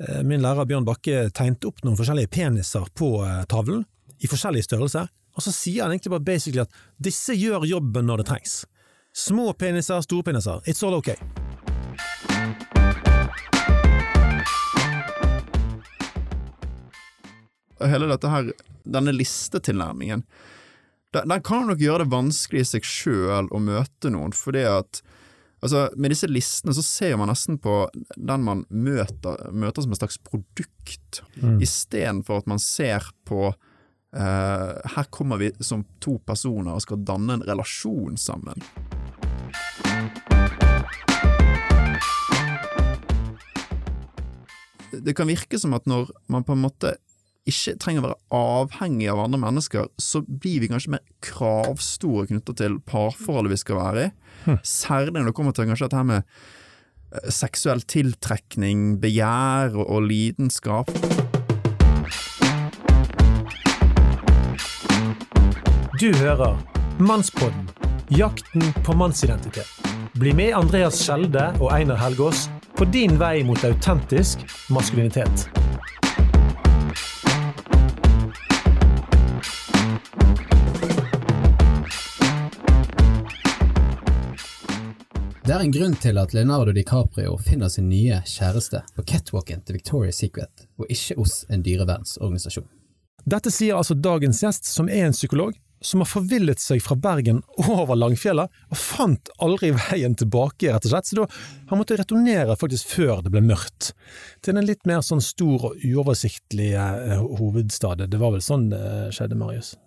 eh, min lærer Bjørn Bakke tegnet opp noen forskjellige peniser på eh, tavlen, i forskjellige størrelser, og så sier han egentlig bare basically at disse gjør jobben når det trengs. Små peniser, store peniser, it's all okay. hele dette her, denne listetilnærmingen, den, den kan nok gjøre det vanskelig i seg sjøl å møte noen, fordi at Altså, Med disse listene så ser man nesten på den man møter, møter som et slags produkt, mm. istedenfor at man ser på uh, Her kommer vi som to personer og skal danne en relasjon sammen. Det kan virke som at når man på en måte ikke trenger å være avhengig av andre mennesker, så blir vi kanskje mer kravstore knyttet til parforholdet vi skal være i. Hm. Særlig når det kommer til kanskje dette med eh, seksuell tiltrekning, begjær og, og lidenskap. Du hører Mannspodden jakten på mannsidentitet. Bli med Andreas Skjelde og Einar Helgaas på din vei mot autentisk maskulinitet. Det er en grunn til at Leonardo DiCaprio finner sin nye kjæreste på catwalken til Victoria's Secret, og ikke hos en dyrevernsorganisasjon. Dette sier altså dagens gjest, som er en psykolog, som har forvillet seg fra Bergen over Langfjellet, og fant aldri veien tilbake, rett og slett. Så da han måtte returnere faktisk før det ble mørkt, til en litt mer sånn stor og uoversiktlig eh, hovedstad. Det var vel sånn det skjedde, Marius?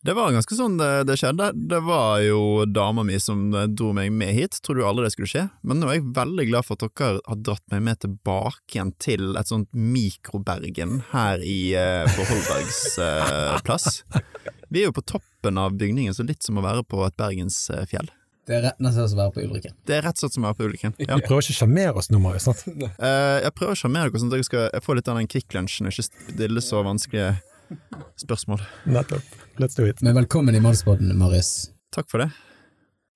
Det var ganske sånn det, det, skjedde. Det var jo dama mi som dro meg med hit, trodde jo aldri det skulle skje, men nå er jeg veldig glad for at dere har dratt meg med tilbake igjen til et sånt mikrobergen her i, eh, på Holbergs eh, plass. Vi er jo på toppen av bygningen, så litt som å være på et bergensfjell. Det er rett nesten som å være på Ulriken. Det er rett og slett som å være på Ulriken. Ja. Du prøver ikke å sjarmere oss nå, Marius? Uh, jeg prøver å sjarmere dere sånn at dere skal få litt av den Kvikk Lunsjen og ikke stille så vanskelige spørsmål. Nettopp. Let's do it. Men velkommen i Mannsbåten, Marius. Takk for det.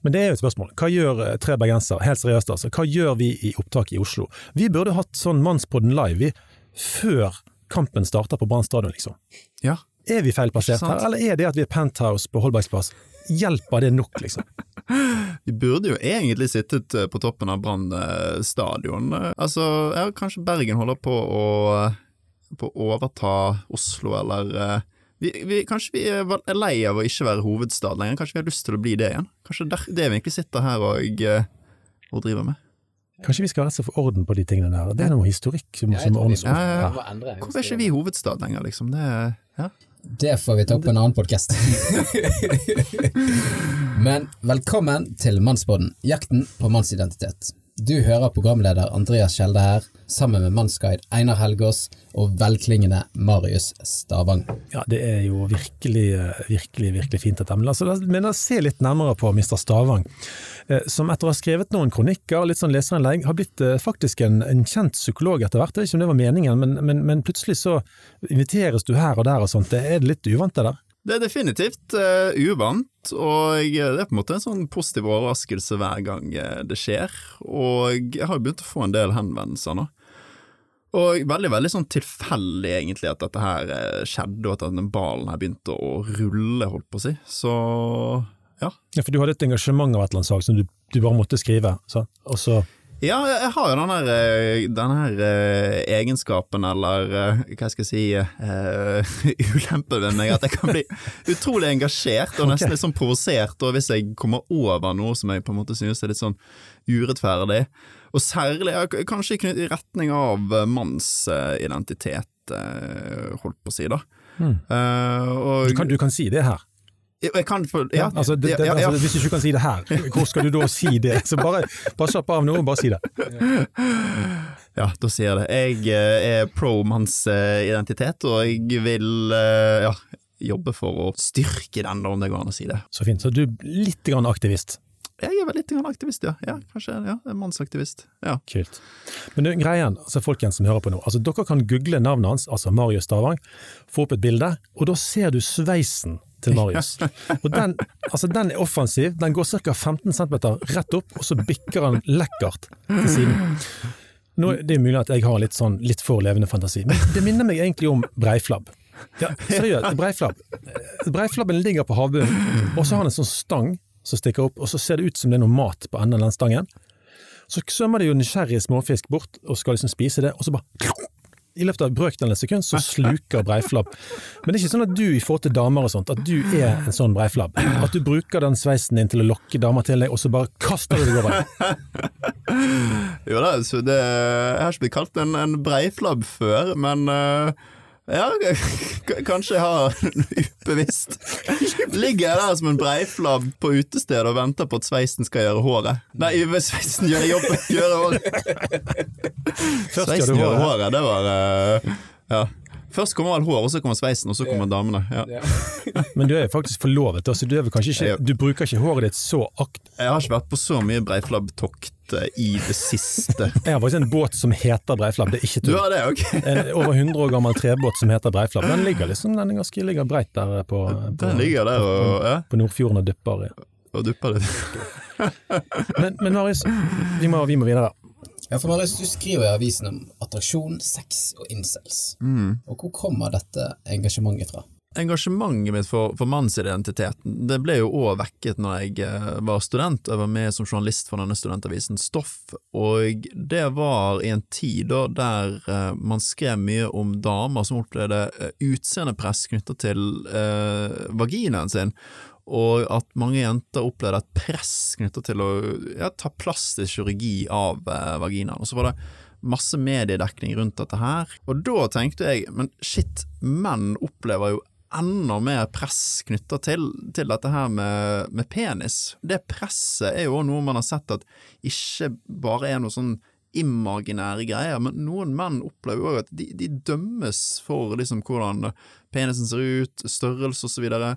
Men det er jo et spørsmål. Hva gjør eh, tre bergensere, helt seriøst altså, hva gjør vi i opptak i Oslo? Vi burde hatt sånn Mannspodden live vi, før kampen starter på Brann stadion, liksom. Ja. Er vi feilplassert her, eller er det at vi er penthouse på Holbergs plass? Hjelper det nok, liksom? Vi burde jo egentlig sittet eh, på toppen av Brann stadion. Altså, ja, kanskje Bergen holder på å på å overta Oslo, eller uh, vi, vi, Kanskje vi er lei av å ikke være hovedstad lenger, kanskje vi har lyst til å bli det igjen? Kanskje det er det vi egentlig sitter her og, uh, og driver med? Kanskje vi skal rett og slett få orden på de tingene der. Det er noe historikk som, som ordnes opp. Ja, ja. Hvorfor er ikke vi hovedstad lenger, liksom? Det, ja. det får vi ta opp på en annen podkast. Men velkommen til Mannsbåten, jakten på mannsidentitet. Du hører programleder Andreas Skjelde her, sammen med mannsguide Einar Helgaas og velklingende Marius Stavang. Ja, det er jo virkelig, virkelig virkelig fint dette. Altså, men la oss se litt nærmere på Mr. Stavang, eh, som etter å ha skrevet noen kronikker, og litt sånn leserinnlegg, har blitt eh, faktisk en, en, kjent psykolog etter hvert. Jeg vet ikke om det var meningen, men, men, men plutselig så inviteres du her og der og sånt. Det Er litt uvant det der? Det er definitivt uh, uvant, og det er på en måte en sånn positiv overraskelse hver gang eh, det skjer. Og jeg har begynt å få en del henvendelser nå. Og veldig veldig sånn tilfeldig egentlig at dette her eh, skjedde, og at denne ballen her begynte å rulle, holdt på å si. Så ja. Ja, For du hadde et engasjement av et eller annet slag som du, du bare måtte skrive, så, og så ja, jeg har jo denne, eh, her, uh, egenskapen, eller uh, hva skal jeg si, uh, ulempen ved meg, at jeg kan bli utrolig engasjert og nesten litt sånn provosert og hvis jeg kommer over noe som jeg på en måte synes er litt sånn urettferdig. Og særlig kanskje i retning av mannsidentitet, holdt på å si, da. Mm. Og, du, kan, du kan si det her? Jeg kan for, ja, altså, det, det, altså, hvis du ikke kan si det her, hvor skal du da si det? Så bare, bare slapp av nå bare si det. Ja, da sier jeg det. Jeg eh, er pro manns eh, identitet, og jeg vil eh, ja, jobbe for å styrke den, om det går an å si det. Så fint. Så du er litt grann aktivist? Jeg er vel litt grann aktivist, ja. ja kanskje ja, mannsaktivist. Ja. Kult. Men du, greien, altså folkens som hører på nå, altså dere kan google navnet hans, altså Marius Stavang, få opp et bilde, og da ser du sveisen til Marius. Og den, altså den er offensiv, den går ca. 15 cm rett opp, og så bikker han lekkert til siden. Nå, det er mulig at jeg har litt sånn litt for levende fantasi, men det minner meg egentlig om breiflabb. Ja, seriøst, breiflabb. Breiflabben ligger på havbunnen, og så har han en sånn stang som stikker opp, og så ser det ut som det er noe mat på enden av den stangen. Så svømmer det jo nysgjerrige småfisk bort og skal liksom spise det, og så bare i løpet av brøkdelen av et sekund så sluker breiflabb. Men det er ikke sånn at du i forhold til damer og sånt, at du er en sånn breiflabb. At du bruker den sveisen din til å lokke damer til deg, og så bare kaster du deg over. Jo da, så det, jeg har ikke blitt kalt en, en breiflabb før, men eh, ja, kanskje jeg har ubevisst Ligger jeg der som en breiflabb på utestedet og venter på at sveisen skal gjøre håret? Nei, sveisen gjør jobben, gjøre håret. Først Sveisen gjør håret. håret, det var eh, Ja. Først kommer vel hår, og så kommer sveisen, og så kommer damene. Ja. Men du er jo faktisk forlovet, så du, er vel ikke, du bruker ikke håret ditt så akt... Jeg har ikke vært på så mye breiflabbtokt eh, i det siste. Jeg har faktisk en båt som heter breiflabb, det er ikke Du tull. har det, ok? En over 100 år gammel trebåt som heter breiflabb. Den ligger liksom, den er ganske ligger breit der på, på, Den ligger der og, ja, på Nordfjorden og dupper. i. og dupper litt. Men, men Marius, vi må, vi må videre. Ja, for Marius, du skriver i avisen om attraksjon, sex og incels. Og hvor kommer dette engasjementet fra? Engasjementet mitt for, for mannsidentiteten det ble jo òg vekket når jeg eh, var student. Jeg var med som journalist for denne studentavisen Stoff, og det var i en tid da der eh, man skrev mye om damer som opplevde eh, utseendepress knytta til eh, vaginaen sin. Og at mange jenter opplevde et press knytta til å ja, ta plastisk kirurgi av eh, vaginaen. Og så var det masse mediedekning rundt dette her. Og da tenkte jeg, men shit, menn opplever jo enda mer press knytta til, til dette her med, med penis. Det presset er jo noe man har sett at ikke bare er noe sånn imaginære greier, men noen menn opplever jo at de, de dømmes for liksom hvordan penisen ser ut, størrelse og så videre.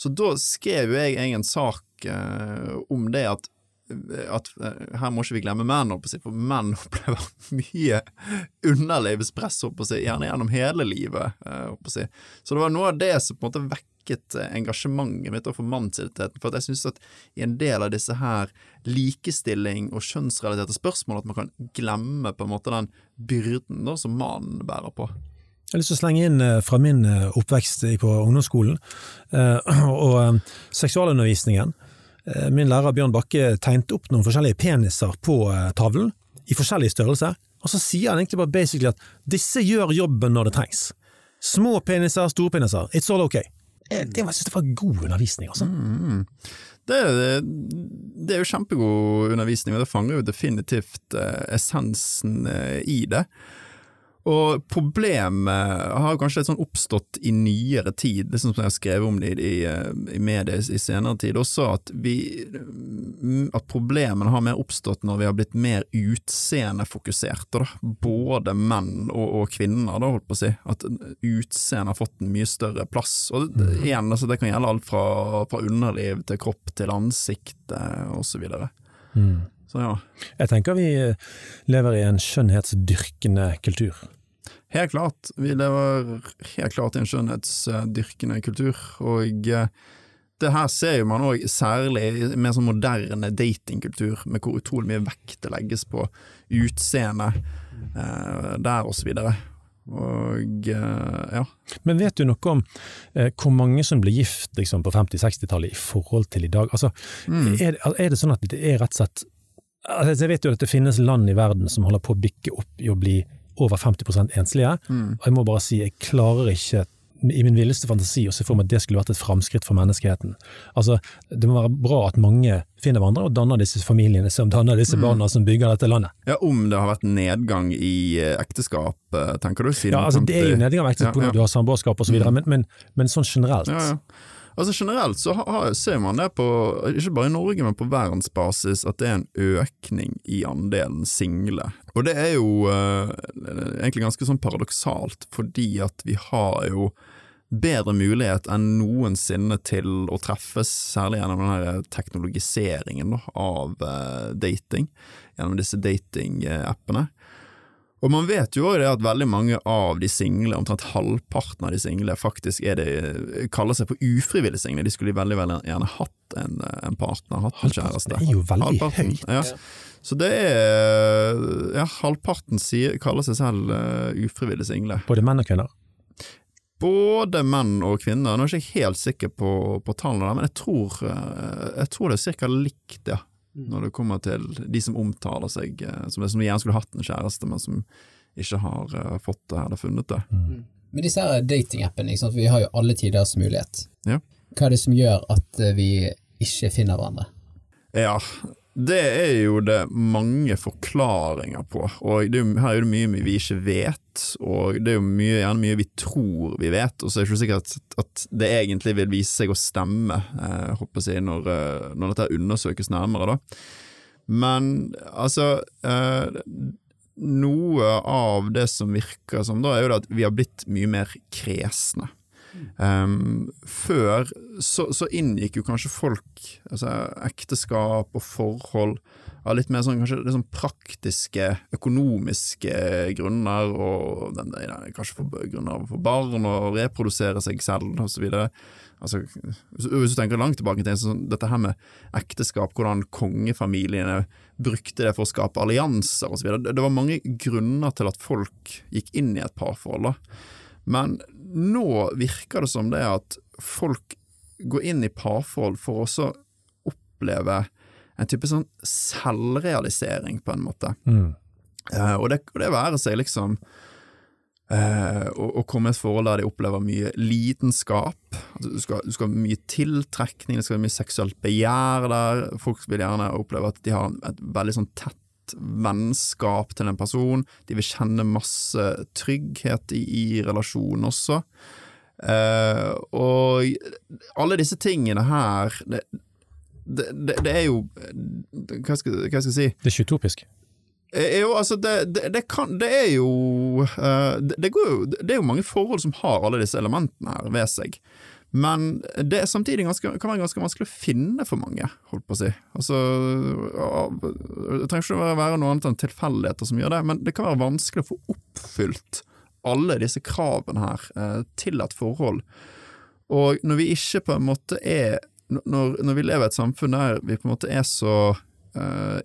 Så da skrev jo jeg, en sak eh, om det at at eh, her må ikke vi glemme menn, for menn opplever mye underlivspress, gjerne gjennom hele livet. eh. Så det var noe av det som på en måte vekket eh, engasjementet mitt for mannsidentiteten, for jeg synes at i en del av disse her likestilling og kjønnsrelaterte spørsmål, at man kan glemme på en måte den byrden da, som mannen bærer på. Jeg har lyst til å slenge inn eh, fra min eh, oppvekst på ungdomsskolen, eh, og seksualundervisningen. Eh, Min lærer Bjørn Bakke tegnet opp noen forskjellige peniser på tavlen, i forskjellig størrelse, og så sier han egentlig bare basically at disse gjør jobben når det trengs. Små peniser, store peniser, it's all okay. Eh, Det var, jeg synes det var god undervisning, altså. Det, det er jo kjempegod undervisning, og det fanger jo definitivt essensen i det. Og problemet har kanskje sånn oppstått i nyere tid, det som jeg har skrevet om det i, i, i media i senere tid, også at vi at problemene har mer oppstått når vi har blitt mer utseendefokuserte, da. Både menn og, og kvinner, da, holdt på å si. At utseendet har fått en mye større plass. Og det, igjen, altså, det kan gjelde alt fra, fra underliv til kropp til ansikt eh, så videre. Så ja. Jeg tenker vi lever i en skjønnhetsdyrkende kultur. Helt klart. Vi lever helt klart i en skjønnhetsdyrkende kultur, og eh, det her ser man òg særlig i mer sånn moderne datingkultur, med hvor utrolig mye vekt det legges på utseende eh, der, og så videre. Og eh, ja. Men vet du noe om eh, hvor mange som ble gift liksom, på 50-60-tallet i forhold til i dag? Altså, er, er det sånn at det er rett og slett altså, Jeg vet jo at det finnes land i verden som holder på å bikke opp i å bli over 50 enslige, og jeg må bare si jeg klarer ikke i min villeste fantasi å se for meg at det skulle vært et framskritt for menneskeheten. Altså, Det må være bra at mange finner hverandre og danner disse familiene som danner disse barna som bygger dette landet. ja, om det har vært nedgang i eh, ekteskap, eh, tenker du? Ja, altså Det er jo nedgang i ekteskap Ja, pga. ja. du har samboerskap osv., men, men, men sånn generelt Ja, ja. Altså Generelt så har, ser man det på, ikke bare i Norge, men på verdensbasis, at det er en økning i andelen single. Og det er jo eh, egentlig ganske sånn paradoksalt, fordi at vi har jo bedre mulighet enn noensinne til å treffes, særlig gjennom den teknologiseringen da, av eh, dating, gjennom disse datingappene. Og man vet jo også det at veldig mange av de single, omtrent halvparten av de single, faktisk det, kaller seg for ufrivillig single. De skulle veldig veldig gjerne hatt en, en partner, hatt en kjæreste. Det er jo veldig Halvparten, høyt. Ja. Så det er Ja, halvparten sier, kaller seg selv uh, ufrivillig single. Både menn og kvinner. Både menn og kvinner. Nå er jeg ikke helt sikker på, på tallene, men jeg tror, eh, jeg tror det er ca. likt, ja. Når det kommer til de som omtaler seg eh, som, som gjerne skulle hatt en kjæreste, men som ikke har eh, fått det eller funnet det. Men disse datingappene, vi har jo alle tiders mulighet. Ja. Hva er det som gjør at eh, vi ikke finner hverandre? Ja, det er jo det mange forklaringer på, og er jo, her er det mye vi ikke vet, og det er jo mye, gjerne mye vi tror vi vet, og så er det ikke sikkert at, at det egentlig vil vise seg å stemme, eh, håper jeg, når, eh, når dette undersøkes nærmere, da. Men altså eh, Noe av det som virker som, da, er jo at vi har blitt mye mer kresne. Um, før så, så inngikk jo kanskje folk altså, ekteskap og forhold av litt mer sånn, kanskje, sånn praktiske, økonomiske grunner, og den, den, kanskje for grunner for barn og reprodusere seg selv osv. Altså, hvis du tenker langt tilbake til sånn, dette her med ekteskap, hvordan kongefamiliene brukte det for å skape allianser osv. Det, det var mange grunner til at folk gikk inn i et parforhold. da. Men nå virker det som det at folk går inn i parforhold for å oppleve en type sånn selvrealisering, på en måte. Mm. Uh, og, det, og det være seg liksom eh, å, å komme i et forhold der de opplever mye lidenskap. Altså, du, skal, du skal ha mye tiltrekning, det skal være mye seksuelt begjær der. Folk vil gjerne oppleve at de har et veldig sånn tett vennskap til en person. De vil kjenne masse trygghet i, i relasjonen også. Eh, og alle disse tingene her det, det, det, er jo hva skal, hva skal jeg si? Det er ikke utopisk. Eh, Jo, altså det, kan Det er jo eh, det, det, går jo det er jo mange forhold som har alle disse elementene her ved seg. Men det er samtidig ganske, kan være ganske vanskelig å finne for mange, holdt på å si. Altså, det trenger ikke å være noe annet enn tilfeldigheter som gjør det, men det kan være vanskelig å få oppfylt alle disse kravene her eh, til et forhold. Og når vi ikke på en måte er når, når vi lever i et samfunn der vi på en måte er så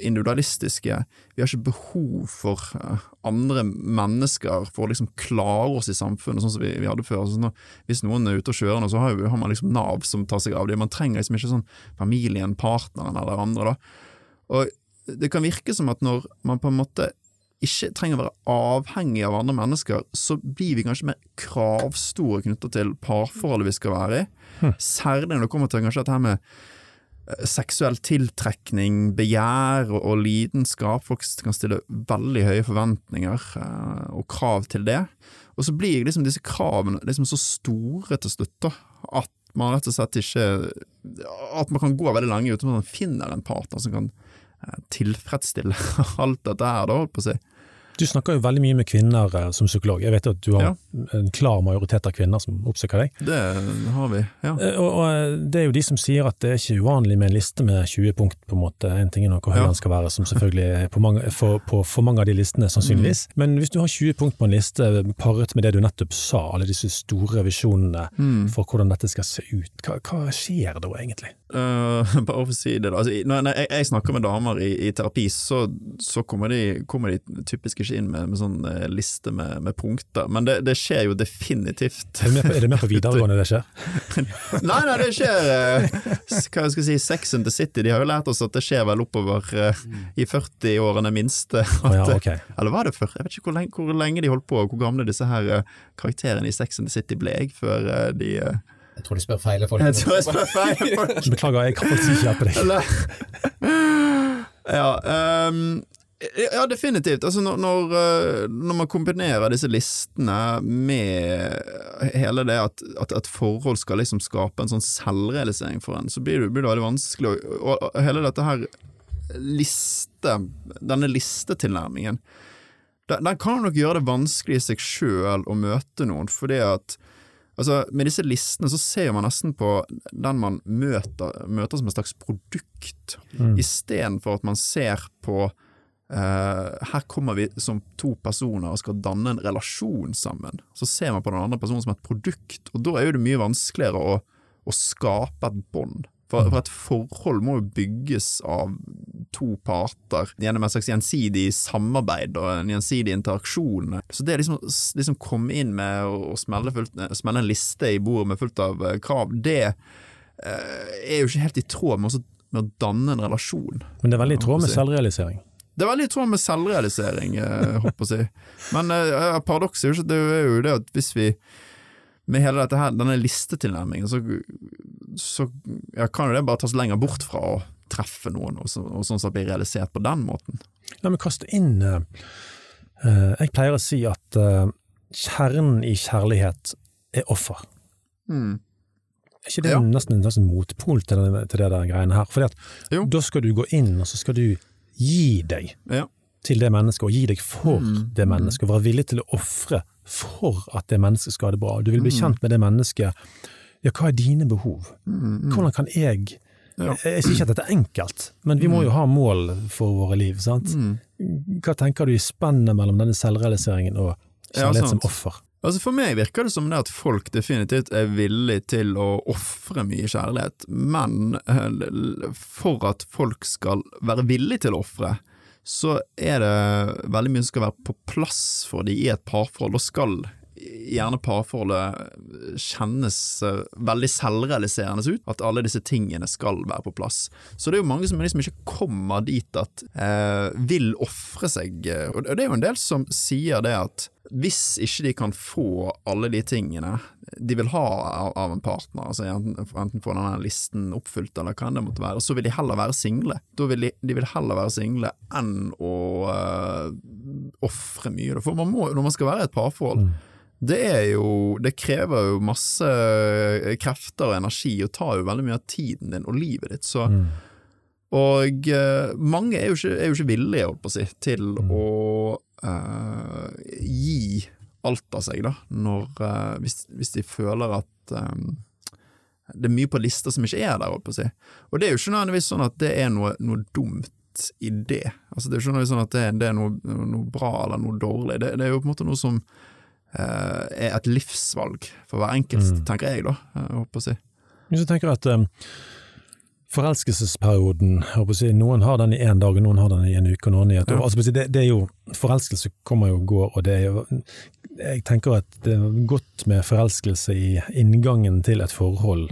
individualistiske, vi har ikke behov for eh, andre mennesker for å liksom klare oss i samfunnet, sånn som vi, vi hadde før. Sånn hvis noen er ute og kjører, så har, har man liksom Nav som tar seg av det. Man trenger liksom ikke sånn familien, partneren eller andre. da. Og det kan virke som at når man på en måte ikke trenger å være avhengig av andre mennesker, så blir vi kanskje mer kravstore knyttet til parforholdet vi skal være i. Særlig når det kommer til kanskje dette her med eh, seksuell tiltrekning, begjær og, lidenskap. Folk kan stille veldig høye forventninger eh, og krav til det. Og så blir liksom disse kravene liksom så store til slutt at man rett og slett ikke At man kan gå veldig lenge uten at man finner en partner som kan eh, tilfredsstille alt dette her, da, holdt på å si. Du snakker jo veldig mye med kvinner eh, som psykolog. Jeg vet at du har Ja. en klar majoritet av kvinner som oppsøker deg. Det har vi, ja. Eh, Og, og eh, det er jo de som sier at det er ikke uvanlig med en liste med 20 punkt, på en måte. En ting er nå hvor høy den skal være, som selvfølgelig er på mange, for, på for mange av de listene, sannsynligvis. Mm. Men hvis du har 20 punkt på en liste, paret med det du nettopp sa, alle disse store visjonene Mm. for hvordan dette skal se ut, hva, hva skjer da egentlig? Uh, bare for å si det, da. Altså, når jeg, snakker med damer i, i terapi, så, så kommer, de, kommer de ikke inn med, med sånn eh, liste med, med punkter, men det, det skjer jo definitivt. Er det mer på, er videregående det skjer? Nei, nei, det skjer hva jeg skal jeg si, Sex and the City, de har jo lært oss at det skjer vel oppover eh, i 40-årene minste. oh, ja, okay. ok. Eller var det før? Jeg vet ikke hvor lenge, hvor lenge de holdt på, og hvor gamle disse her eh, karakterene i Sex and the City ble jeg, før eh, de eh, Jeg tror de spør feil folk. Jeg tror jeg spør feil folk. Beklager, jeg kan faktisk ikke hjelpe deg. Ja, ehm, ja definitivt. Altså når, når, eh, når man kombinerer disse listene med hele det at, at et forhold skal liksom skape en sånn selvrealisering for en, så blir det, blir det veldig vanskelig. Og, og hele dette her liste, denne listetilnærmingen, den, den kan nok gjøre det vanskelig i seg sjøl å møte noen, fordi at Altså, Med disse listene så ser man nesten på den man møter, møter som et slags produkt, Mm. istedenfor at man ser på eh, her kommer vi som to personer og skal danne en relasjon sammen. Så ser man på den andre personen som et produkt, og da er jo det mye vanskeligere å, å skape et bånd. For, for et forhold må jo bygges av to parter gjennom et slags gjensidig samarbeid og en gjensidig interaksjon. Så det liksom, liksom komme inn med å smelle, fullt, smelle en liste i bordet med fullt av eh, krav, det uh, er jo ikke helt i tråd med, også, med å danne en relasjon. Men det er veldig i tråd med selvrealisering. Det er veldig i tråd med selvrealisering, eh, håper jeg å si. Men eh, paradokset er er jo det at hvis vi med hele dette her, denne listetilnærmingen, så, så ja, kan jo det bare tas lenger bort fra å treffe noen, og, så, og sånn sett bli realisert på den måten. La meg kaste inn eh, eh, Jeg pleier å si at eh, kjernen i kjærlighet er offer. Mm. Er ikke det Ja. nesten en motpol til, til det der greiene her? Fordi at Jo. da skal du gå inn, og så skal du gi deg Ja. til det mennesket, og gi deg for Mm. det mennesket, og være villig til å ofre for at det mennesket skal ha det bra. Du vil bli Mm. kjent med det mennesket. Ja, hva er dine behov? Hvordan kan jeg Ja. Jeg sier ikke at dette er enkelt, men vi må jo ha mål for våre liv. sant? Mm. Hva tenker du i spennet mellom denne selvrealiseringen og Ja, som offer? Altså For meg virker det som det at folk definitivt er villig til å ofre mye kjærlighet, men eh, for at folk skal være villige til å ofre, så er det veldig mye som skal være på plass for de i et parforhold. Da skal gjerne parforholdet kjennes eh, veldig selvrealiserende ut, at alle disse tingene skal være på plass. Så det er jo mange som liksom ikke kommer dit at eh, vil ofre seg, eh, og det er jo en del som sier det at hvis ikke de kan få alle de tingene de vil ha av, en partner, altså enten, få denne listen oppfylt eller hva enn det måtte være, så vil de heller være single. Da vil de, de vil heller være single enn å uh, ofre mye. For man må, når man skal være i et parforhold, det er jo Det krever jo masse krefter og energi, og tar jo veldig mye av tiden din og livet ditt. Så Mm. og eh, mange er jo ikke, er jo ikke villige, holdt på å si, til å uh, gi alt av seg, da, når, uh, hvis, hvis de føler at um, det er mye på lista som ikke er der, holdt på å si. Og det er jo ikke nødvendigvis sånn at det er noe, noe dumt i det. Altså, det er jo ikke nødvendigvis sånn at det, det er noe, noe bra eller noe dårlig. Det, det er jo på en måte noe som eh, er et livsvalg for hver enkelt, tenker jeg, da. Jeg håper å si. Hvis du tenker at um, forelskelsesperioden, si, noen har den i én dag, og noen har den i en uke, og noen i et år. Ja. Altså, det, det er jo, forelskelse kommer jo og går, og det er jo Jeg tenker at det er godt med forelskelse i inngangen til et forhold,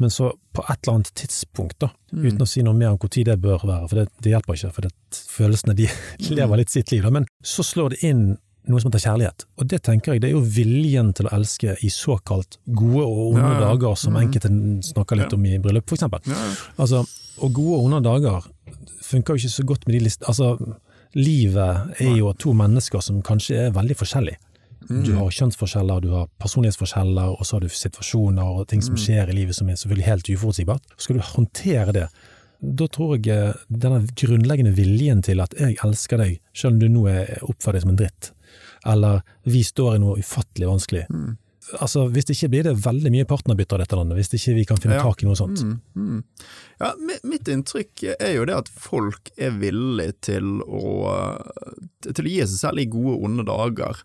men så på et eller annet tidspunkt, da, uten å si noe mer om hvor tid det bør være, for det, det hjelper ikke, for det, følelsene de lever litt sitt liv, da, men så slår det inn noe som heter kjærlighet. Og det tenker jeg, det er jo viljen til å elske i såkalt gode og onde Ja, ja. dager, som enkelte snakker litt Ja. om i bryllup, for ja. Altså, og gode og onde dager funker jo ikke så godt med de listene. Altså, livet er jo to mennesker som kanskje er veldig forskjellige. Du har kjønnsforskjeller, du har personlighetsforskjeller, og så har du situasjoner og ting som skjer i livet som er selvfølgelig helt uforutsigbart. Skal du håndtere det, da tror jeg eh, denne grunnleggende viljen til at jeg elsker deg, selv om du nå er oppfører deg som en dritt, eller vi står i noe ufattelig vanskelig. Altså, Hvis det ikke blir det veldig mye partnerbytte av dette landet, hvis ikke vi kan finne Ja. tak i noe sånt. Mm, mm. Ja, mitt inntrykk er jo det at folk er villige til å, til å gi seg selv i gode og onde dager,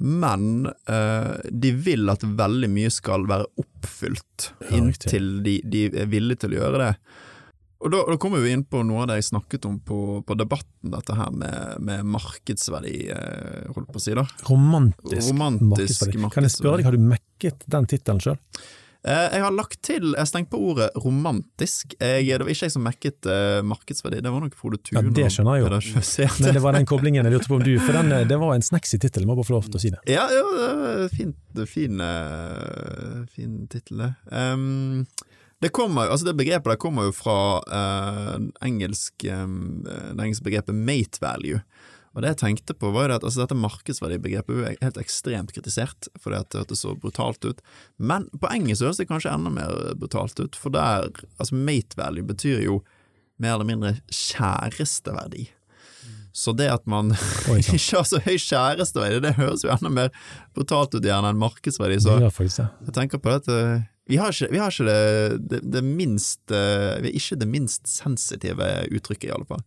men eh, de vil at veldig mye skal være oppfylt Ja, inntil de, de er villige til å gjøre det. Og da, da kommer vi inn på noe av det jeg snakket om på, på debatten, dette her med, med markedsverdi, eh, holdt på å si da. Romantisk, Romantisk markedsverdi. Kan jeg spørre deg, har du mekket den tittelen sjøl? Eh, Jeg har lagt til, jeg stengte på ordet romantisk. Jeg, det var ikke jeg som mekket eh, markedsverdi, det var nok Frode Thun. Ja, det skjønner jeg jo. Men det var den koblingen jeg lurte på om du For den, det var en snacksy tittel, må bare få lov til å si det. Ja, ja, fin, eh, fin tittel, det. Em, det kommer, altså det begrepet der kommer jo fra eh, engelsk, em, det engelske begrepet mate value. Og det jeg tenkte på var at altså dette markedsverdibegrepet er helt ekstremt kritisert, fordi at det hørtes så brutalt ut. Men på engelsk høres det kanskje enda mer brutalt ut, for der, altså mate value betyr jo mer eller mindre kjæresteverdi. Så det at man ikke har så høy kjæresteverdi, det høres jo enda mer brutalt ut gjerne enn markedsverdi. Så jeg tenker på dette Vi har ikke, vi har ikke det, det, det minst eh, Vi er ikke det minst sensitive uttrykket, i alle fall.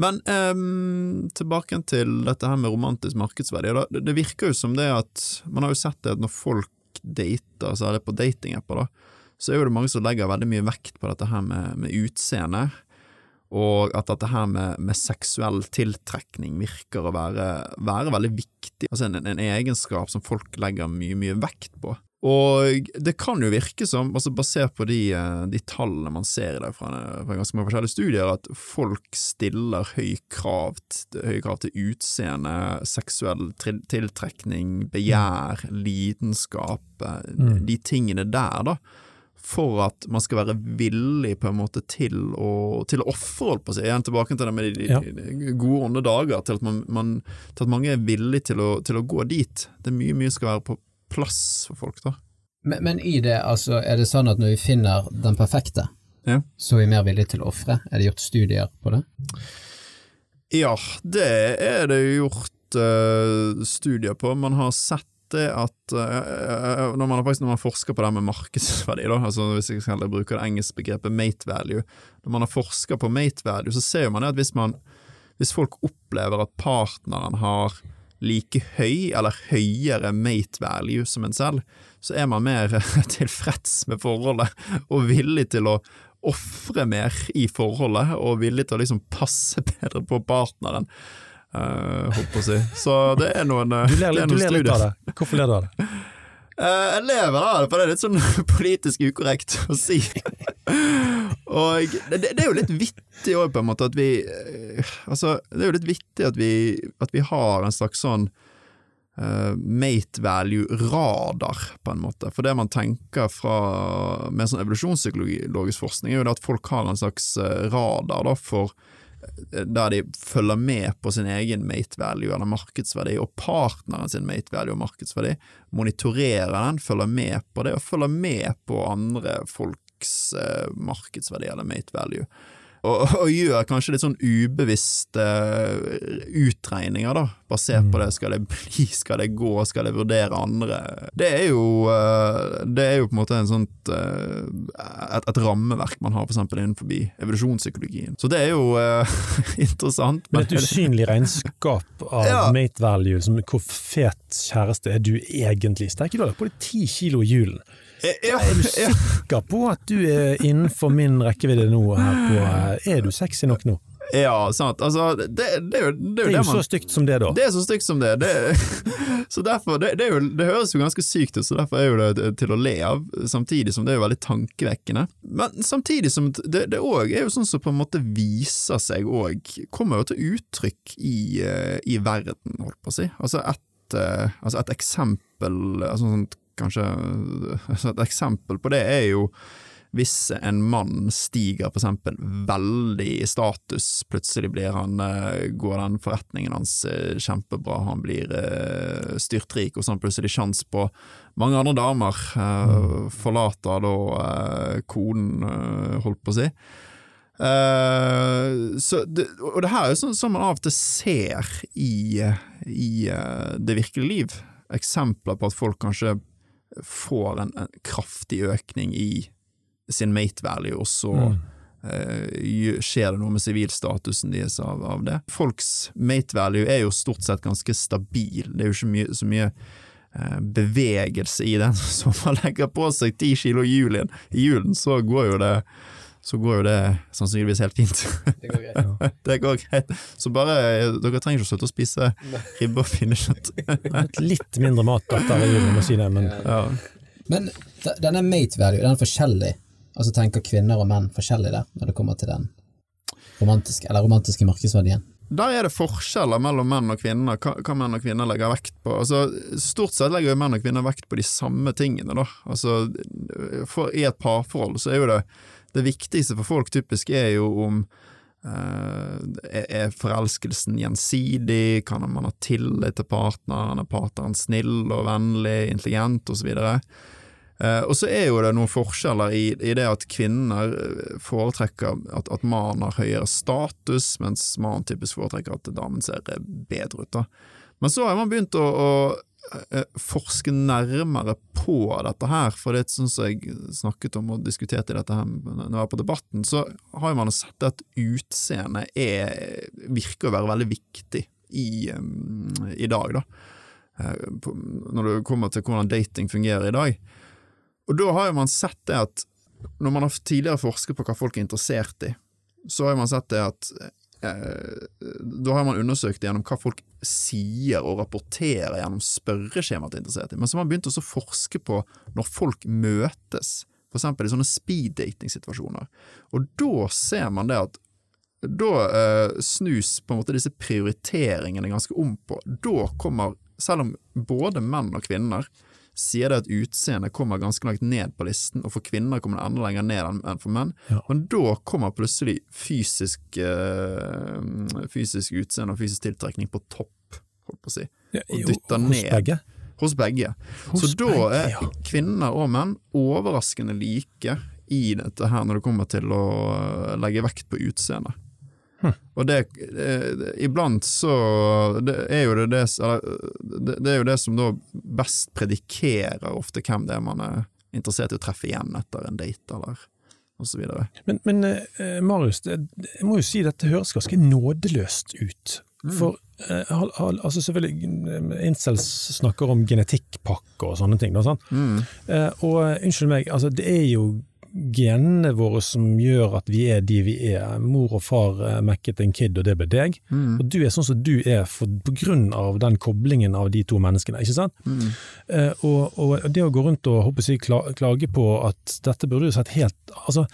Men um, tilbake til dette her med romantisk markedsverdi. Det, det virker jo som det at Man har jo sett det at når folk dater, særlig på datingapper, da, så er jo det mange som legger veldig mye vekt på dette her med, med utseende. Og at dette her med, med seksuell tiltrekning virker å være, være veldig viktig. Altså en, en egenskap som folk legger mye, mye vekt på. Og det kan jo virke som, altså basert på de, eh, de tallene man ser i det fra, fra ganske mange forskjellige studier, at folk stiller høy krav, høy krav til utseende, seksuell tiltrekning, begjær, lidenskap, eh, mm. de tingene der, da for at man skal være villig på en måte til å, til å ofre, holdt på å si. Igjen tilbake til det med de, ja. de gode onde dager, til at, man, man, til at mange er villige til å, til å, gå dit. Det er mye mye skal være på plass for folk, da. Men, men, i det, altså, er det sånn at når vi finner den perfekte, ja. så er vi mer villige til å ofre? Er det gjort studier på det? Ja, det er det gjort uh, studier på. Man har sett det at uh, når, man, faktisk, når man forsker på det med markedsverdi, da, altså hvis jeg skal bruke det engelske begrepet mate value Når man har forska på mate value, så ser man at hvis, man, hvis folk opplever at partneren har like høy eller høyere mate value som en selv, så er man mer tilfreds med forholdet og villig til å ofre mer i forholdet, og villig til å liksom passe bedre på partneren. Uh, holdt på å si. Så det er noen, studier du ler, du ler litt av det. Hvorfor ler du av det? Uh, jeg lever av det, for det er litt sånn politisk ukorrekt å si. og det, det, er jo litt vittig òg, på en måte, at vi Altså, det er jo litt vittig at vi, at vi har en slags sånn uh, mate value-radar, på en måte. For det man tenker fra, med sånn evolusjonspsykologisk forskning, er jo at folk har en slags radar da, for der de følger med på sin egen mate value eller markedsverdi, og partneren sin mate value og markedsverdi, monitorerer den, følger med på det, og følger med på andre folks eh, markedsverdi eller mate value og, og, gjør kanskje litt sånn ubevisste utregninger, da, basert på mm. det. Skal det bli, skal det gå, skal det vurdere andre? Det er jo, eh, det er jo på en måte en sånt, eh, et, et rammeverk man har for eksempel innenfor evolusjonspsykologien. Så det er jo interessant. Men et usynlig regnskap av ja. mate value, som hvor fet kjæreste er du egentlig? Steike, du har på deg ti kilo i julen. Er du sikker på at du er innenfor min rekkevidde nå? Her på, er du sexy nok nå? Ja, sant. Altså, det, det, det, er jo det, er jo det man, så stygt som det, da. Det er så stygt som det. så derfor, det, jo, det, høres jo ganske sykt ut, så derfor er jo det til å le av, samtidig som det er jo veldig tankevekkende. Men samtidig som det òg er jo sånn som på en måte viser seg òg, kommer jo til uttrykk i, eh, i verden, holdt på å si. Altså et, eh, altså et eksempel, altså sånt kanskje Et eksempel på det er jo hvis en mann stiger for eksempel veldig i status, plutselig blir han, eh, går den forretningen hans eh, kjempebra, han blir eh, styrtrik, og så har han plutselig sjans på mange andre damer, forlater da konen, holdt på å si. så det, og det her er jo sånn som man av og til ser i, i det virkelige liv. Eksempler på at folk kanskje får en, en kraftig økning i sin mate value, og så mm. uh, skjer det noe med sivilstatusen deres av, av, det. Folks mate value er jo stort sett ganske stabil, det er jo ikke mye, så mye uh, bevegelse i den, så man legger på seg ti kilo i julen, i julen så går jo det så går jo det sannsynligvis helt fint. Det går greit. Ja. det går greit. Så bare, dere trenger ikke å slutte å spise ribbe og pinnekjøtt. Litt mindre mat etter jul, må si det, men ja. Men denne mate value, den er forskjellig. Altså tenker kvinner og menn forskjellig der, når det kommer til den romantiske, eller romantiske markedsverdien? Der er det forskjeller mellom menn og kvinner, hva, hva, menn og kvinner legger vekt på. Altså, stort sett legger jo menn og kvinner vekt på de samme tingene, da. Altså, for, I et parforhold så er jo det det viktigste for folk typisk er jo om uh, Er forelskelsen gjensidig? Kan man ha tillit til partneren? Er partneren snill og vennlig, intelligent osv.? Uh, og så er jo det noen forskjeller i, i det at kvinner foretrekker at, at mannen har høyere status, mens mannen typisk foretrekker at damen ser bedre ut. da. Men så har man begynt å, å eh, forske nærmere på dette her, for det er sånn som jeg snakket om og diskuterte dette her når jeg var på Debatten, så har man sett at utseende er, virker å være veldig viktig i, um, i dag, da. Eh, Når det kommer til hvordan dating fungerer i dag. Og da har man sett det at når man har tidligere forsket på hva folk er interessert i, så har man sett det at eh, Da har man undersøkt gjennom hva folk sier og rapporterer gjennom spørreskjemaet de er interessert i. Men så har man begynt å forske på når folk møtes, for eksempel i sånne speed-dating-situasjoner. Og da ser man det at da eh, snus på en måte disse prioriteringene ganske om på. Da kommer, selv om både menn og kvinner sier det at utseende kommer ganske langt ned på listen, og for kvinner kommer det enda lenger ned enn for menn, Ja. men da kommer plutselig fysisk, eh, fysisk utseende og fysisk tiltrekning på topp, holdt på å si, og dytter hos ned. begge. hos begge. Hos Så da begge, er ja. kvinner og menn overraskende like i dette her når det kommer til å legge vekt på utseende. Og det, eh, iblant så det er jo det, det, eller, det, det er jo det som da best predikerer ofte hvem det er man er interessert i å treffe igjen etter en date, eller videre. Men, men eh, Marius, det, jeg må jo si dette høres ganske nådeløst ut. For eh, hal- hal- altså selvfølgelig, eh, Incels snakker om genetikkpakke og sånne ting. Da? Mm. Eh, og eh, unnskyld meg, altså, det er jo genene våre som gjør at vi er de vi er. Mor og far mekket en kid, og det ble deg. Mm. Og du er sånn som du er for, på grunn av den koblingen av de to menneskene, ikke sant? Mm. Eh, og, og det å gå rundt og håper jeg, kla, klage på at dette burde jo sett helt Altså,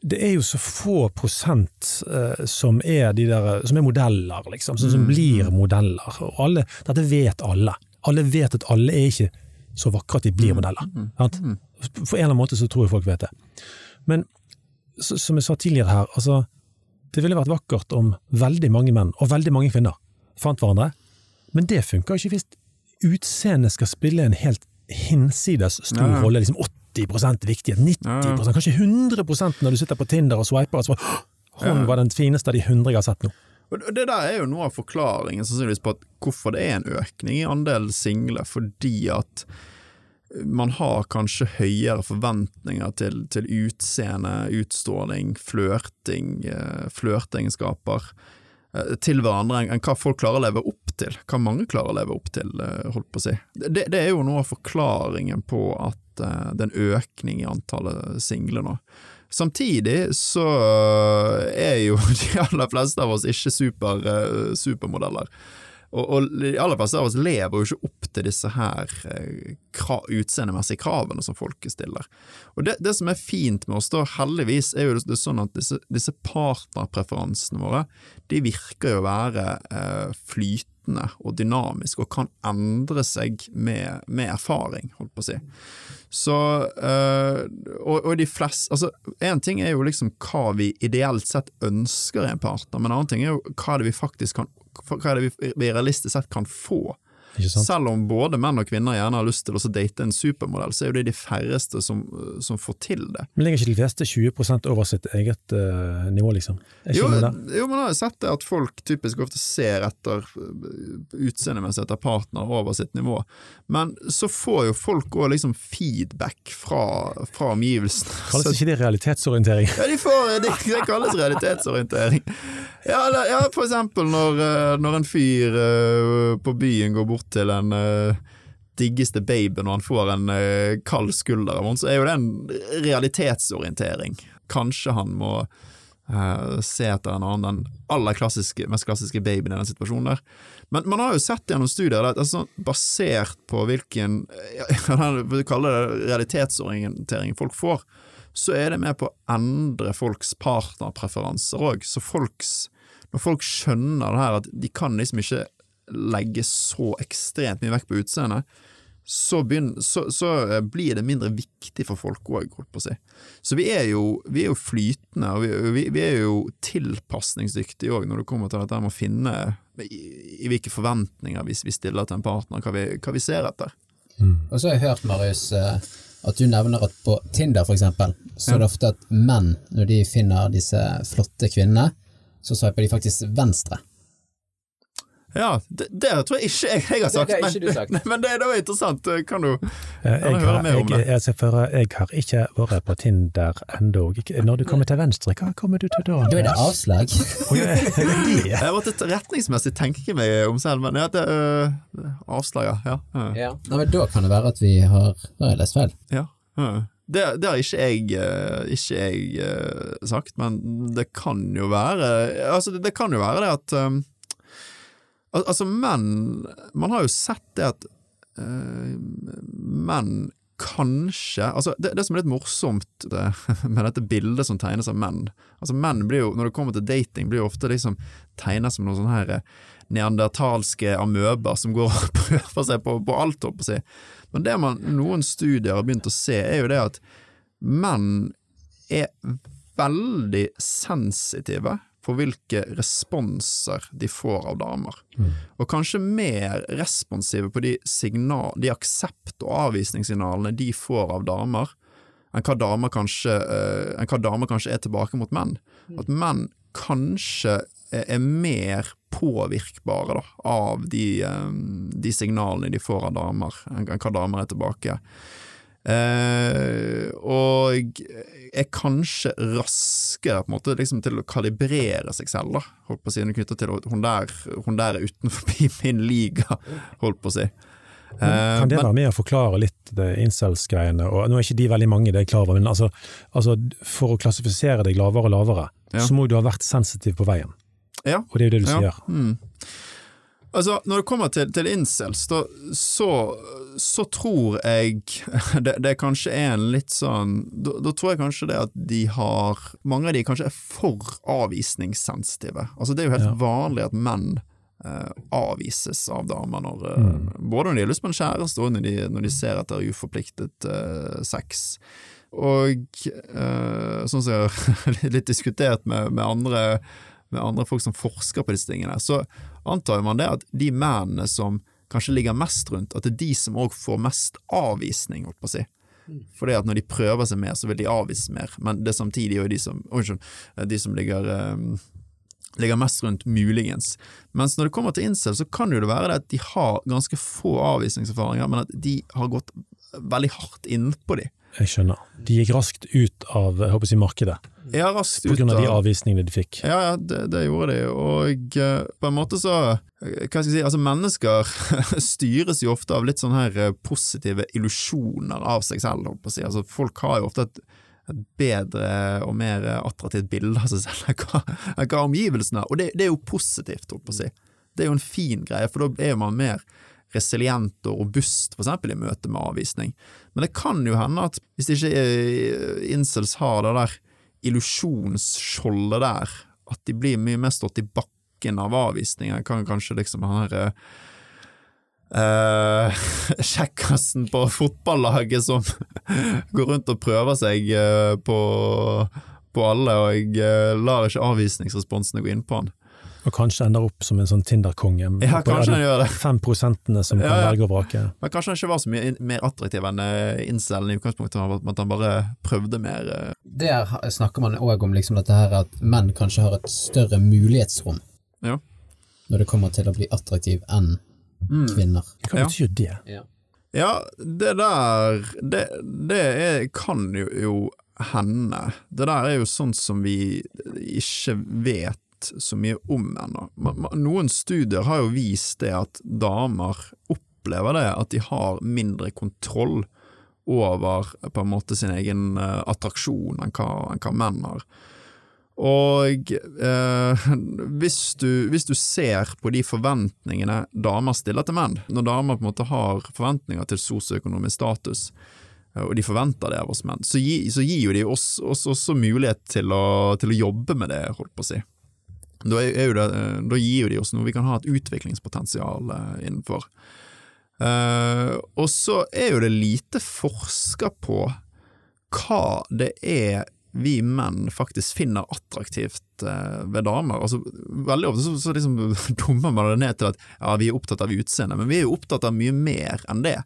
det er jo så få prosent eh, som er de der, som er modeller, liksom. Som, som blir modeller. Og alle, dette vet alle. Alle vet at alle er ikke så vakre at de blir modeller. Sant? På en eller annen måte så tror jeg folk vet det. Men så, som jeg sa tidligere her, altså det ville vært vakkert om veldig mange menn, og veldig mange kvinner, fant hverandre. Men det funker ikke hvis utseendet skal spille en helt hinsides stor Ja, ja. rolle. liksom 80% viktighet, 90 ja, kanskje 100% når du sitter på Tinder og swiper. Altså, hun var den fineste av de hundre jeg har sett nå. Og det der er jo noe av forklaringen sannsynligvis på at hvorfor det er en økning i andelen single, fordi at man har kanskje høyere forventninger til, til utseende, utstråling, flørting, flørtingskaper flørteegenskaper eh, til hverandre enn hva folk klarer å leve opp til. Hva mange klarer å leve opp til, eh, holdt på å si. Det, det er jo noe av forklaringen på at eh, det er en økning i antallet single nå. Samtidig så er jo de aller fleste av oss ikke super, eh, supermodeller. Og, og de aller fleste av oss lever jo ikke opp til disse her eh, kra utseendemessige kravene som folk stiller. Og det, det som er fint med oss da, heldigvis, er jo det, det er sånn at disse, disse partnerpreferansene våre, de virker jo å være eh, flytende og dynamisk og kan endre seg med, med erfaring, holdt på å si. Så øh, og, og de fleste Altså, én ting er jo liksom hva vi ideelt sett ønsker i en partner, men en annen ting er jo hva det vi faktisk kan Hva det vi realistisk sett kan få. Selv om både menn og kvinner gjerne har lyst til å date en supermodell, så er jo det de færreste som, som får til det. Men ligger ikke de fleste 20% over sitt eget uh, nivå, liksom? Jo, jo, man har jo sett det at folk typisk ofte ser etter utseendemessig etter partner over sitt nivå, men så får jo folk òg liksom feedback fra, fra omgivelsene. Kalles ikke det realitetsorientering? ja, de får, det, det kalles realitetsorientering. Ja, ja, for eksempel når, eh, når en fyr uh, på byen går bort til en eh, diggeste babyen og han får en eh, kald skulder av henne, så er jo det en realitetsorientering. Kanskje han må Uh, se etter en annen, den aller klassiske, mest klassiske babyen i den situasjonen der. Men man har jo sett gjennom studier at altså, basert på hvilken jeg det realitetsorientering folk får, så er det med på å endre folks partnerpreferanser òg. Så når folk skjønner det her at de kan liksom ikke legge så ekstremt mye vekt på utseendet, så, så, så eh, blir det mindre viktig for folk òg, holdt på å si. Så vi er jo, vi er jo flytende, og vi, vi, vi er jo tilpasningsdyktige òg når det kommer til dette med å finne i, i hvilke forventninger vi, vi stiller til en partner, hva vi, hva vi ser etter. Og så har jeg hørt, Marius, eh, at du nevner at på Tinder for eksempel, så er det ofte at menn, når de finner disse flotte kvinnene, så sveiper de faktisk venstre. Ja, det, det tror jeg ikke jeg, jeg har sagt. det det ikke sagt. Men, men det, det var interessant. Kan du Eh, Kan Jeg høre har, mer om jeg, det? jeg, jeg har ikke vært på Tinder ennå. Når du kommer til venstre, hva kommer du til da? Da er det avslag. Er? Jeg måtte retningsmessig tenke meg om selv, men ja, det øh, Avslag, ja. Ja. ja. Nei, men da kan det være at vi har Har jeg lest feil? ja. Det, det har ikke jeg, ikke jeg sagt, men det kan jo være Altså, det, det kan jo være det at al Altså, menn Man har jo sett det at uh, menn kanskje Altså, det, det som er litt morsomt det, med dette bildet som tegnes av menn Altså, menn blir jo, når det kommer til dating, blir jo ofte liksom tegnet som noen sånne her eh, neandertalske amøber som går og prøver seg på, på alt, holdt på å si. Men det man, noen studier har begynt å se, er jo det at menn er veldig sensitive på hvilke responser de får av damer. Og kanskje mer responsive på de, signal, de aksept- og avvisningssignalene de får av damer, enn hva damer kanskje, uh, enn hva damer kanskje er tilbake mot menn. At menn kanskje er, er mer påvirkbare da, av de, um, de signalene de får av damer, enn hva damer er tilbake. Eh, og er kanskje raskere på en måte liksom til å kalibrere seg selv, da, holdt på å si, knytta til at hun hun der er utenfor min liga, holdt på å si. Eh, Kan det men- være med å forklare litt incels-greiene? Og Nå er ikke de veldig mange, det er jeg klar over, men altså, altså for å klassifisere deg lavere og lavere, Ja. så må du ha vært sensitiv på veien. Ja. Og det er jo det du Ja. sier. Mm. Altså, når det kommer til, til incels, da, så, så tror jeg det, det kanskje er en litt sånn da, da tror jeg kanskje det at de har Mange av de kanskje er for avvisningssensitive. Altså, det er jo helt Ja. vanlig at menn eh, avvises av damer når, mm. både når de har lyst på en kjæreste og når de, når de ser etter uforpliktet eh, sex. Og eh, sånn som jeg har litt diskutert med, med, andre, med andre folk som forsker på disse tingene, så antar man det at de mennene som kanskje ligger mest rundt, at det er de som òg får mest avvisning, holdt på å si. Fordi at når de prøver seg mer, så vil de avvises mer, men det er samtidig jo de som, unnskyld, de som ligger eh, ligger mest rundt muligens. Mens når det kommer til incel, så kan jo det være det at de har ganske få avvisningserfaringer, men at de har gått veldig hardt innpå de. Jeg skjønner. De gikk raskt ut av jeg håper å si, markedet Ja, raskt ut av på grunn av de avvisningene de fikk. Ja, ja, det, det gjorde de, og uh, på en måte så eh, Hva skal jeg si, altså mennesker styres jo ofte av litt sånne her eh, positive illusjoner av seg selv, holdt på å si. Altså folk har jo ofte et, et bedre og mer attraktivt bilde av seg selv enn hva, omgivelsene har, og det, det er jo positivt, holdt på å si. Det er jo en fin greie, for da er man mer resilient og robust, for eksempel i møte med avvisning. Men det kan jo hende at hvis ikke eh, incels har det der illusjonsskjoldet der, at de blir mye mer stått i bakken av avvisninger, kan kanskje liksom han herre Uh, kjekkasen på fotballaget som går rundt og prøver seg uh, på, på alle, og eh, lar ikke avvisningsresponsene gå inn på han. Og kanskje ender opp som en sånn Tinder-konge. Ja, kanskje han gjør det. Fem prosentene som kan Ja, ja. velge å vrake. Men kanskje han ikke var så mye mer attraktiv enn uh, incelen i utgangspunktet, men at han bare prøvde mer. eh. Der snakker man òg om liksom dette her at menn kanskje har et større mulighetsrom Ja. når det kommer til å bli attraktiv enn kvinner. Hva Ja. betyr det? Ja, det der Det, det er, kan jo, jo hende. Det der er jo sånn som vi ikke vet så mye om ennå. Noen studier har jo vist det at damer opplever det, at de har mindre kontroll over på en måte sin egen eh, attraksjon enn hva, enn hva menn har. Og eh, hvis, du, hvis du ser på de forventningene damer stiller til menn, når damer på en måte har forventninger til sosioøkonomisk status, eh, og de forventer det av oss menn, så, gi, så gir jo de oss, oss også mulighet til å, til å jobbe med det, holdt på å si. Da, det, eh, da gir de oss noe vi kan ha et utviklingspotensial eh, innenfor. Eh, og så er jo det lite forska på hva det er vi menn faktisk finner attraktivt ved damer. Altså, veldig ofte så, så liksom dummer man det ned til at ja, vi er opptatt av utseendet, men vi er jo opptatt av mye mer enn det.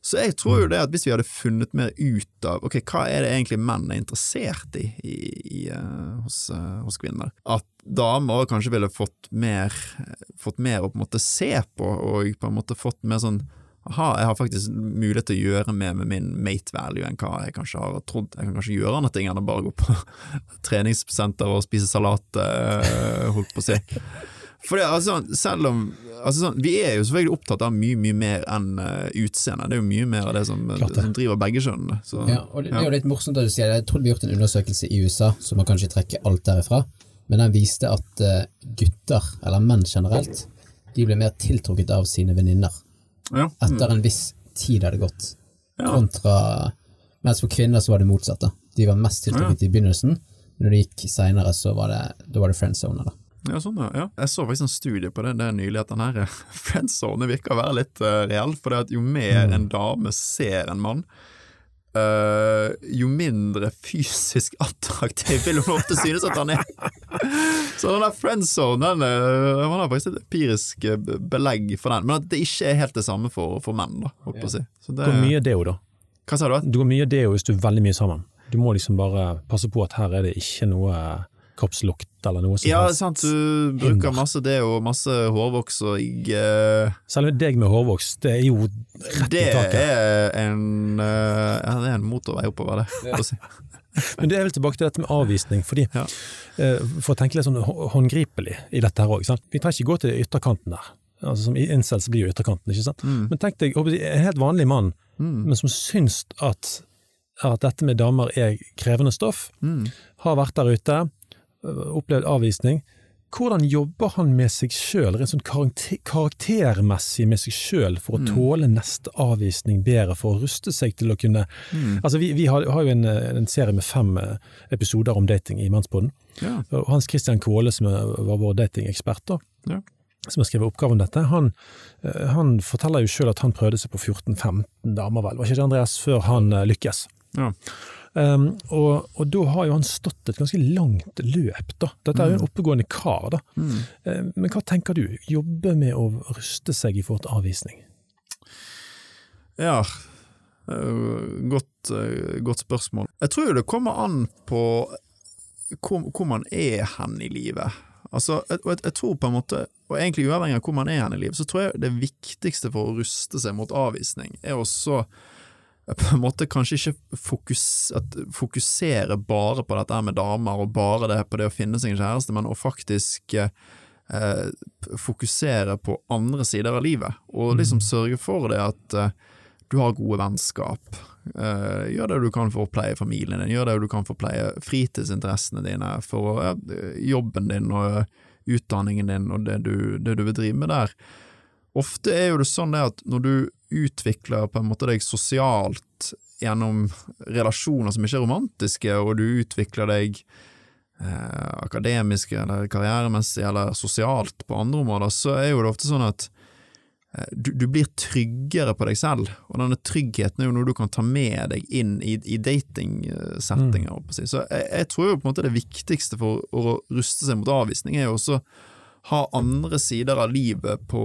Så jeg tror jo det at hvis vi hadde funnet mer ut av ok, hva er det egentlig menn er interessert i, i, i uh, hos, uh, hos, kvinner, at damer kanskje ville fått mer, fått mer å på en måte se på, og på en måte fått mer sånn aha, jeg har faktisk mulighet til å gjøre mer med min mate value enn hva jeg kanskje har trodd. Jeg kan kanskje gjøre andre ting enn å bare gå på treningssenter og spise salat, uh, holdt på å si. For det, altså, selv om altså, sånn, Vi er jo selvfølgelig opptatt av mye mye mer enn uh, utseende. Det er jo mye mer av det som, som driver begge kjønnene. Ja, og det, det, er jo litt morsomt at du sier det. Jeg tror vi har gjort en undersøkelse i USA, så man kan ikke trekke alt derifra, men den viste at uh, gutter, eller menn generelt, de ble mer tiltrukket av sine venninner ja. mm. etter en viss tid hadde gått, kontra Mens for kvinner så var det motsatt. da. De var mest tiltrukket i begynnelsen, men når det gikk seinere, så var det, da var det friendzone. da. Ja, sånn ja. Jeg så faktisk en studie på det, det er nylig, at den her friendzone virker å være litt uh, reell. For det at jo mer mm. en dame ser en mann, uh, jo mindre fysisk attraktiv vil hun ofte synes at han er. Så den der friendzone, den, man har faktisk et empirisk belegg for den. Men at det ikke er helt det samme for, for menn, da, holdt på å si. Så det, Hvor mye deo, da? Hva sa du? Du går mye deo hvis du er veldig mye sammen. Du må liksom bare passe på at her er det ikke noe kroppslukt eller noe som Ja, sant, du bruker masse det og masse hårvoks og jeg uh, Selv deg med hårvoks, det er jo rett i taket. Det er en uh, Ja, det er en motorvei oppover, det. Men det er vel tilbake til dette med avvisning, fordi ja. uh, for å tenke litt sånn håndgripelig i dette her òg, vi trenger ikke gå til ytterkanten der. Altså Som incels blir jo ytterkanten, ikke sant. Mm. Men tenk deg en helt vanlig mann, mm. men som syns at, at dette med damer er krevende stoff, mm. har vært der ute, opplevd avvisning. Hvordan jobber han med seg sjøl, rent sånn karaktermessig med seg sjøl, for å mm. tåle neste avvisning bedre, for å ruste seg til å kunne mm. Altså, vi, vi har, har, jo en, en, serie med fem eh, episoder om dating i Mannspodden. Ja. Hans Christian Kvåle, som var vår datingekspert, ja. som har skrevet oppgave om dette, han, eh, han forteller jo sjøl at han prøvde seg på 14-15 damer, vel, var ikke det Andreas, før han eh, lykkes. Ja. Um, og, og, da har jo han stått et ganske langt løp, da. Dette er jo en mm. oppegående kar, da. Mm. Um, men hva tenker du? Jobbe med å ruste seg i forhold til avvisning? Ja, godt, eh, godt, spørsmål. Jeg tror jo det kommer an på hvor, hvor man er hen i livet. Altså, jeg, jeg, tror på en måte, og egentlig uavhengig av hvor man er hen i livet, så tror jeg det viktigste for å ruste seg mot avvisning, er også på en måte kanskje ikke fokus, fokusere bare på dette med damer og bare det på det å finne seg en kjæreste, men å faktisk eh, fokusere på andre sider av livet, og liksom mm. sørge for det at eh, du har gode vennskap. Eh, gjør det du kan for å pleie familien din, gjør det du kan for å pleie fritidsinteressene dine, for jobben din og utdanningen din og det du, det du vil drive med der. Ofte er jo det sånn det at når du utvikler på en måte deg sosialt gjennom relasjoner som ikke er romantiske, og du utvikler deg eh, akademisk eller karrieremessig eller sosialt på andre områder, så er jo det ofte sånn at eh, du, du, blir tryggere på deg selv, og denne tryggheten er jo noe du kan ta med deg inn i, i datingsettinger. Mm. Så jeg, jeg, tror jo på en måte det viktigste for å ruste seg mot avvisning er jo også ha andre sider av livet på,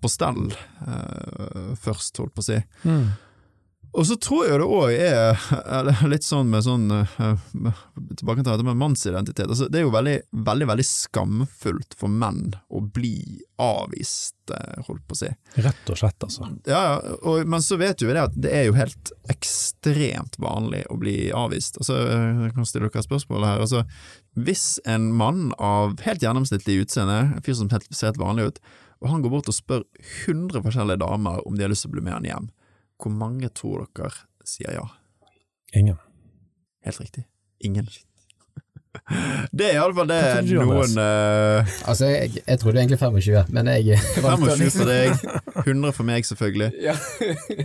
på stell uh, først, holdt på å si. Mm. Og så tror jeg det òg er litt sånn med sånn uh, Tilbake til dette med mannsidentitet. Altså, det er jo veldig, veldig veldig skamfullt for menn å bli avvist, holdt på å si. Rett og slett, altså. Ja, og, men så vet du jo det at det er jo helt ekstremt vanlig å bli avvist. Altså, jeg kan stille dere spørsmål her. Altså, hvis en mann av helt gjennomsnittlig utseende, en fyr som ser helt vanlig ut, og han går bort og spør 100 forskjellige damer om de har lyst til å bli med han hjem, hvor mange tror dere sier ja? Ingen. Helt riktig. Ingen. Det er iallfall det noen uh... Altså, jeg, jeg, trodde egentlig 25, men jeg 25 for deg, 100 for meg, selvfølgelig. Ja.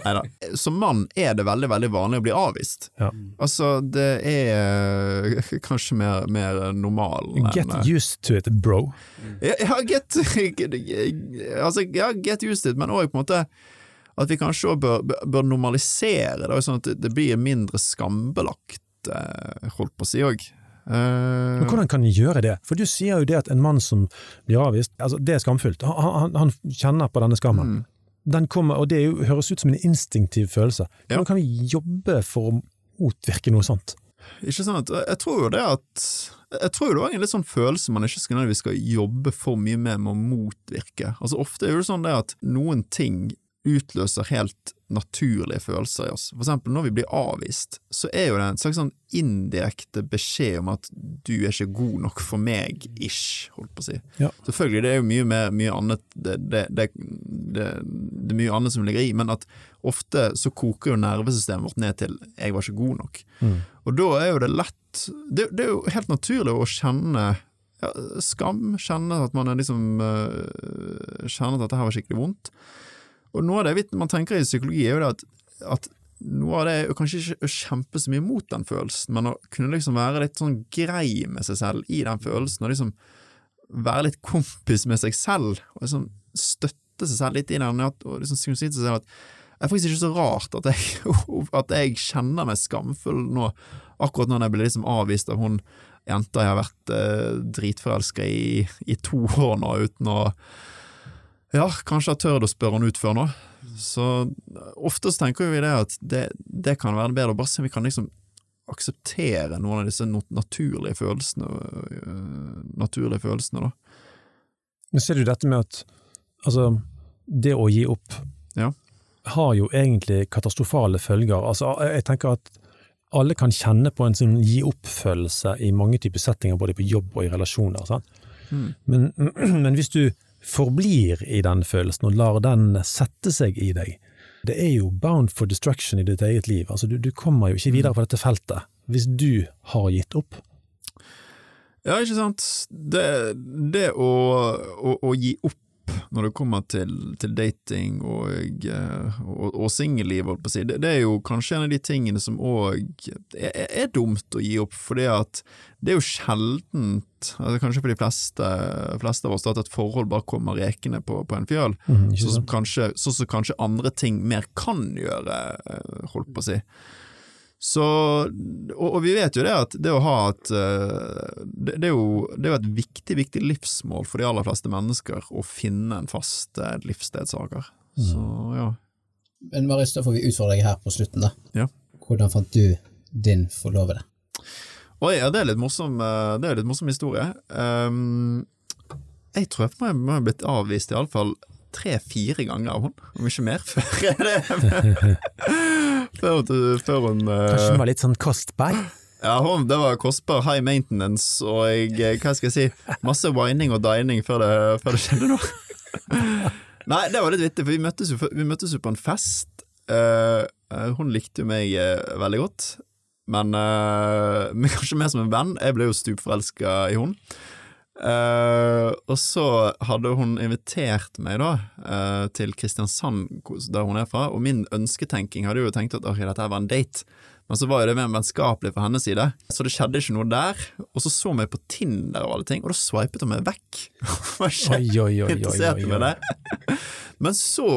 Neida. Som mann er det veldig veldig vanlig å bli avvist. Ja. Altså, det er uh, kanskje mer, mer normal Get uh, used to it, bro. Ja, ja, get, altså, ja, get used to it, men òg på en måte at vi kanskje òg bør, bør, normalisere det, sånn at det blir mindre skambelagt, holdt på å si òg. Men Hvordan kan de gjøre det? For du sier jo det at en mann som blir avvist, altså det er skamfullt. Han, han, han kjenner på denne skammen. Mm. den kommer, og det jo, høres ut som en instinktiv følelse. Ja. Hvordan kan vi jobbe for å motvirke noe sånt? Ikke sant? Jeg tror jo det at Jeg tror det var en litt sånn følelse man ikke skal, skal jobbe for mye med med å motvirke. Altså Ofte er det sånn det at noen ting utløser helt naturlige følelser i oss. For eksempel når vi blir avvist, så er jo det en slags sånn indirekte beskjed om at du er ikke god nok for meg, ish, holdt på å si. Ja. Selvfølgelig, det er jo mye, mer, mye annet det, det, det, det, er mye annet som ligger i, men at ofte så koker jo nervesystemet vårt ned til 'jeg var ikke god nok'. Og da er jo det lett Det, er jo helt naturlig å kjenne ja, skam, kjenne at man er liksom øh, Kjenne at dette her var skikkelig vondt. Og noe av det man tenker i psykologi, er jo det at, at noe av det er kanskje ikke å kjempe så mye mot den følelsen, men å kunne liksom være litt sånn grei med seg selv i den følelsen, og liksom være litt kompis med seg selv, og liksom støtte seg selv litt i den, og liksom kunne si til seg selv at det er faktisk ikke så rart at jeg, at jeg kjenner meg skamfull nå, akkurat når jeg blir liksom avvist av hun jenta jeg har vært eh, dritforelska i i to år nå, uten å ja, kanskje jeg tør å spørre han ut før nå. Så ofte så tenker vi det at det, det kan være bedre å bare se om vi kan liksom akseptere noen av disse naturlige følelsene, øh, naturlige følelsene da. Men ser du dette med at altså, det å gi opp Ja. har jo egentlig katastrofale følger. Altså, jeg tenker at alle kan kjenne på en sånn gi opp-følelse i mange typer settinger, både på jobb og i relasjoner. Mm. Men, men hvis du forblir i den følelsen og lar den sette seg i deg, det er jo bound for destruction i ditt eget liv. Altså, du, du kommer jo ikke videre på dette feltet hvis du har gitt opp. Ja, ikke sant. Det, det å, å, å gi opp når det kommer til, til dating og, eh, og, og singelliv, holdt på å si, det, det er jo kanskje en av de tingene som òg er, er dumt å gi opp, fordi at det er jo sjeldent, altså kanskje for de fleste, fleste av oss, at et forhold bare kommer rekende på, på en fjøl, mm, sånn som kanskje, så, så kanskje andre ting mer kan gjøre, eh, holdt på å si. Så, og, og vi vet jo det at det å ha et eh, det, det, er jo, det er jo et viktig, viktig livsmål for de aller fleste mennesker å finne en fast livsstedsaker. livsledsager. Så ja. Men Marius, da får vi utfordre deg her på slutten, da. Ja. Hvordan fant du din forlovede? Oi, ja, det er litt morsom, eh, det er litt morsom historie. Um, jeg tror jeg må ha blitt avvist iallfall tre-fire ganger av henne, om ikke mer, før det. før, før hun uh... Kanskje hun var litt sånn kostbar? Ja, hun, det var kostbar high maintenance og jeg, eh, hva skal jeg si, masse whining og dining før det, før det skjedde noe. Nei, det var litt vittig, for vi møttes jo, vi møttes jo på en fest. Eh, hun likte jo meg uh, veldig godt, men, men kanskje mer som en venn. Jeg ble jo stupforelska i hun. Eh, og så hadde hun invitert meg da uh, til Kristiansand, der hun er fra, og min ønsketenking hadde jo tenkt at ok, dette var en date. Men så var jo det mer vennskapelig fra hennes side, så det skjedde ikke noe der. Og så så meg på Tinder og alle ting, og da swipet hun meg vekk. Var ikke Oi, oi, oi, oi. Men så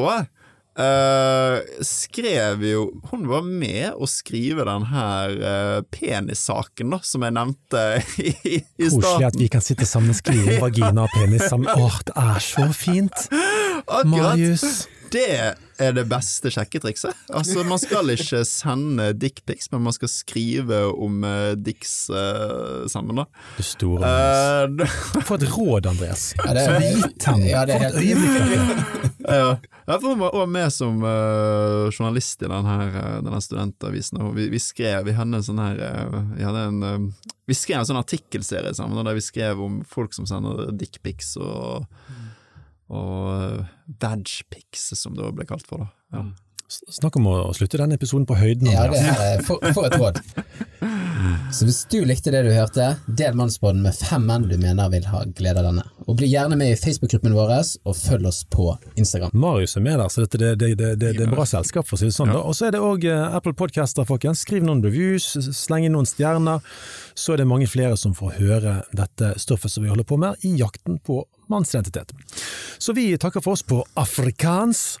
eh, skrev jo Hun var med å skrive den her uh, penissaken, da, som jeg nevnte i, i Koselig at vi kan sitte sammen og skrive vagina og penis sammen. Åh, det er så fint! Marius. Det er det beste sjekketrikset. Altså, man skal ikke sende dickpics, men man skal skrive om uh, dicks uh, sammen, da. Du store uh, Få et råd, Andreas. Ja, det er, gitt ham. Ja, det er helt- øyeblikk. Ja, hun var også med som uh, journalist i denne, denne studentavisen. Og vi, vi skrev vi hadde en sånn her vi, hadde en, vi skrev en sånn artikkelserie sammen, der vi skrev om folk som sender dickpics og, og uh, som det ble kalt for. da. Ja. Snakk om å slutte denne episoden på høyden. Ja, det er for, for et råd. Så hvis du likte det du hørte, del Mannsbåten med fem menn du mener vil ha glede av denne. Og bli gjerne med i Facebook-gruppen vår, og følg oss på Instagram. Marius er med der, så dette, det, det, det, det, det er bra selskap, for å si det sånn. Ja. Og så er det òg Apple Podcaster, folkens. Skriv noen reviews, sleng inn noen stjerner. Så er det mange flere som får høre dette stoffet som vi holder på med, i jakten på mannsidentitet. Så vi takker for oss på afrikans.